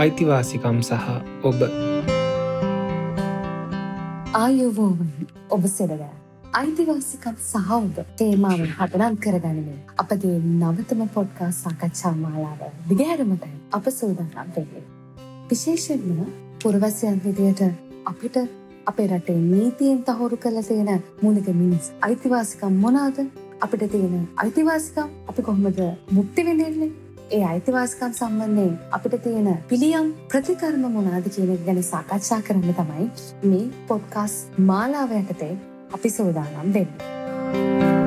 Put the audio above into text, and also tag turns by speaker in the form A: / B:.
A: අයිතිවාසිකම් සහ ඔබ
B: ආයෝවෝවන් ඔබ සෙරව අයිතිවාසිකම් සහ ඔබ තේමාව හටනම් කරගනිමින් අපගේ නවතම පොඩ්කා සාකච්ඡා මාලාව දිගහැරමටයි අප සූදානම් වෙන්නේ. විශේෂෙන්ම පුරවැසියන් විදියට අපිට අපේ රටේ නීතියෙන් තහවුරු කළ තියෙන මූලික මිනිස් අයිතිවාසිකම් මොනාද අපිට තියෙන අයිතිවාසිකම් අපි කොහොමද මුක්ති විඳින්නේ? ඒ අයිතිවාසිකම් සම්බන්ධයෙන් අපිට තියෙන පිළියම් ප්‍රතිකර්ම මොනාද කියන එක ගැන සාකච්ඡා කරන්න තමයි මේ පොඩ්කාස් මාලාව යටතේ අපි සූදානම් වෙන්නේ.